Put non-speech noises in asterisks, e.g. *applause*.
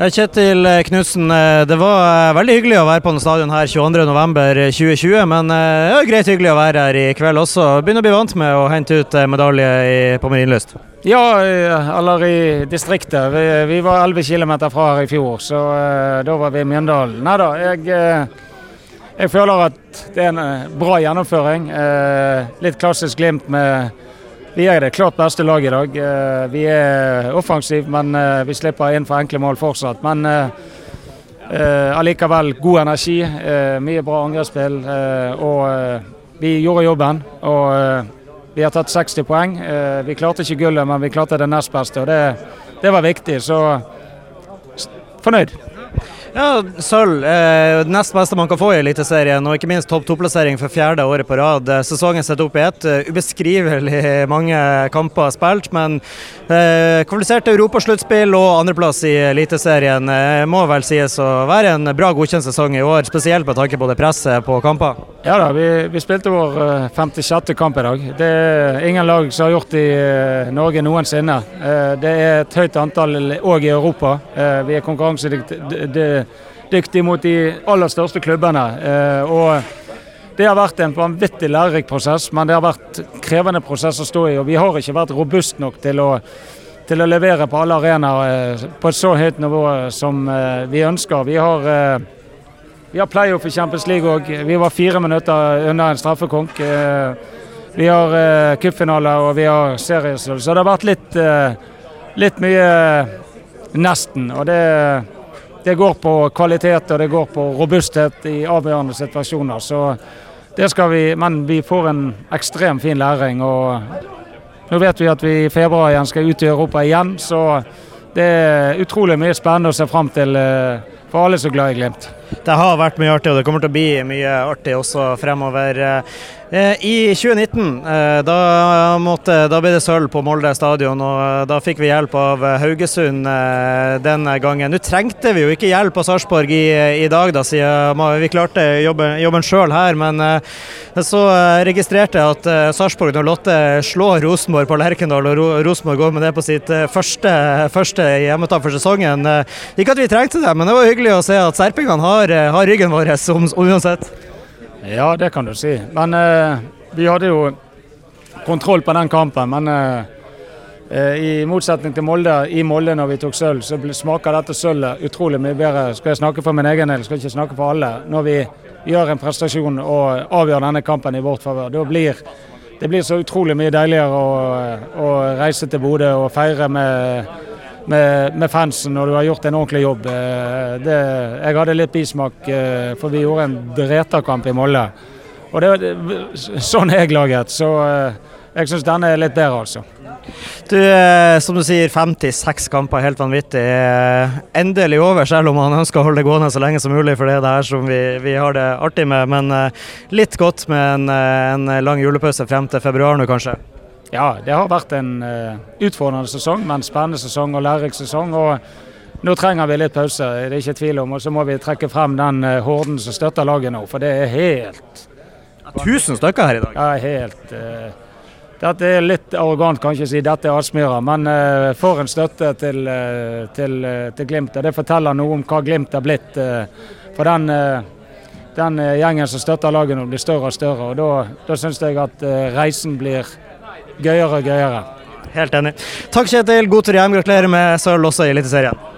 Kjetil Knutsen, det var veldig hyggelig å være på denne stadion her 22.11.2020, men det er greit hyggelig å være her i kveld også. Begynner å bli vant med å hente ut medalje på Marienlyst. Ja, eller i distriktet. Vi, vi var 11 km fra her i fjor, så da var vi i Mjøndalen. Nei da, jeg jeg føler at det er en bra gjennomføring. litt klassisk Glimt med vi er det klart beste laget i dag. Eh, vi er offensive, men eh, vi slipper inn for enkle mål fortsatt. Men eh, allikevel god energi, mye bra angrepsspill. Og vi gjorde jobben. Og vi har tatt 60 poeng. Vi klarte ikke gullet, men vi klarte det nest beste, og det, det var viktig. Så fornøyd. Ja, Sølv. Eh, nest beste man kan få i Eliteserien, og ikke minst topp to-plassering for fjerde året på rad. Eh, sesongen setter opp i ett. Eh, ubeskrivelig *laughs* mange kamper spilt, men eh, kvalifisert europasluttspill og andreplass i Eliteserien eh, må vel sies å være en bra godkjent sesong i år, spesielt med tanke på det presset på kamper? Ja da, vi, vi spilte vår 56. kamp i dag. Det er ingen lag som har gjort det i Norge noensinne. Det er et høyt antall òg i Europa. Vi er konkurransedyktige dyktig mot de aller største klubbene. Eh, og det har vært en vanvittig lærerik prosess, men det har vært krevende prosess å stå i. Og vi har ikke vært robust nok til å, til å levere på alle arenaer eh, på et så høyt nivå som eh, vi ønsker. Vi har, vi har playoff i Champions League òg. Vi var fire minutter unna en straffekonk. Vi har cupfinale og vi har seriesølv. Så det har vært litt, litt mye nesten. Og det det går på kvalitet og det går på robusthet i avgjørende situasjoner. Så det skal vi, Men vi får en ekstremt fin læring. og Nå vet vi at vi i februar igjen skal ut i Europa igjen, så det er utrolig mye spennende å se fram til eh, for alle er så glad i Glimt. Det har vært mye artig, og det kommer til å bli mye artig også fremover. Eh, I 2019 eh, da, måtte, da, ble det sølv på Molde stadion, og eh, da fikk vi hjelp av Haugesund denne gangen. Nå trengte vi jo ikke hjelp av Sarpsborg i, i, dag, da, siden vi klarte jobben, jobben sjøl her. Men så registrerte jeg at Sarpsborg når Lotte slår Rosenborg på Lerkendal, og Rosenborg går med det på sitt første, første hjemmetap for sesongen. Ikke at vi trengte det, men det var hyggelig å se at serpingene har, har ryggen vår uansett. Ja, det kan du si. Men eh, vi hadde jo kontroll på den kampen. Men eh, eh i motsetning til Molde, i Molde når vi tok sølv, så smaker dette sølvet utrolig mye bedre. Skal jeg snakke for min egen del, skal jeg ikke snakke for alle. Når vi gjør en prestasjon og avgjør denne kampen i vårt favør. Da blir det blir så utrolig mye deiligere å, å reise til Bodø og feire med med, med, fansen når du har gjort en ordentlig jobb. Eh, det, jeg hadde litt bismak, eh, for vi gjorde en dreterkamp i Molde. Og det, sånn er jeg laget. Så eh, jeg syns denne er litt bedre, altså. Du, som du sier, 56 kamper, helt vanvittig. Endelig over, selv om man ønsker å holde det gående så lenge som mulig, for det er det her som vi, vi har det artig med. Men litt godt med en, en lang julepause frem til februar nå, kanskje? Ja, det har vært en uh, utfordrende sesong, men spennende sesong og lærerik sesong. og Nå trenger vi litt pause, det er ikke tvil om. Og så må vi trekke frem den uh, horden som støtter laget nå, for det er helt Tusen stykker her i dag? Ja, helt uh, Dette er litt arrogant kanskje å si dette er Aspmyra, men uh, for en støtte til, til, til, Glimt. Det forteller noe om hva Glimt er blitt. for den, den gjengen som støtter laget nå, blir større og større. og Da, da syns jeg at reisen blir gøyere og gøyere. Helt enig. Takk Kjetil, god tur hjem. Gratulerer med sølv også i Eliteserien.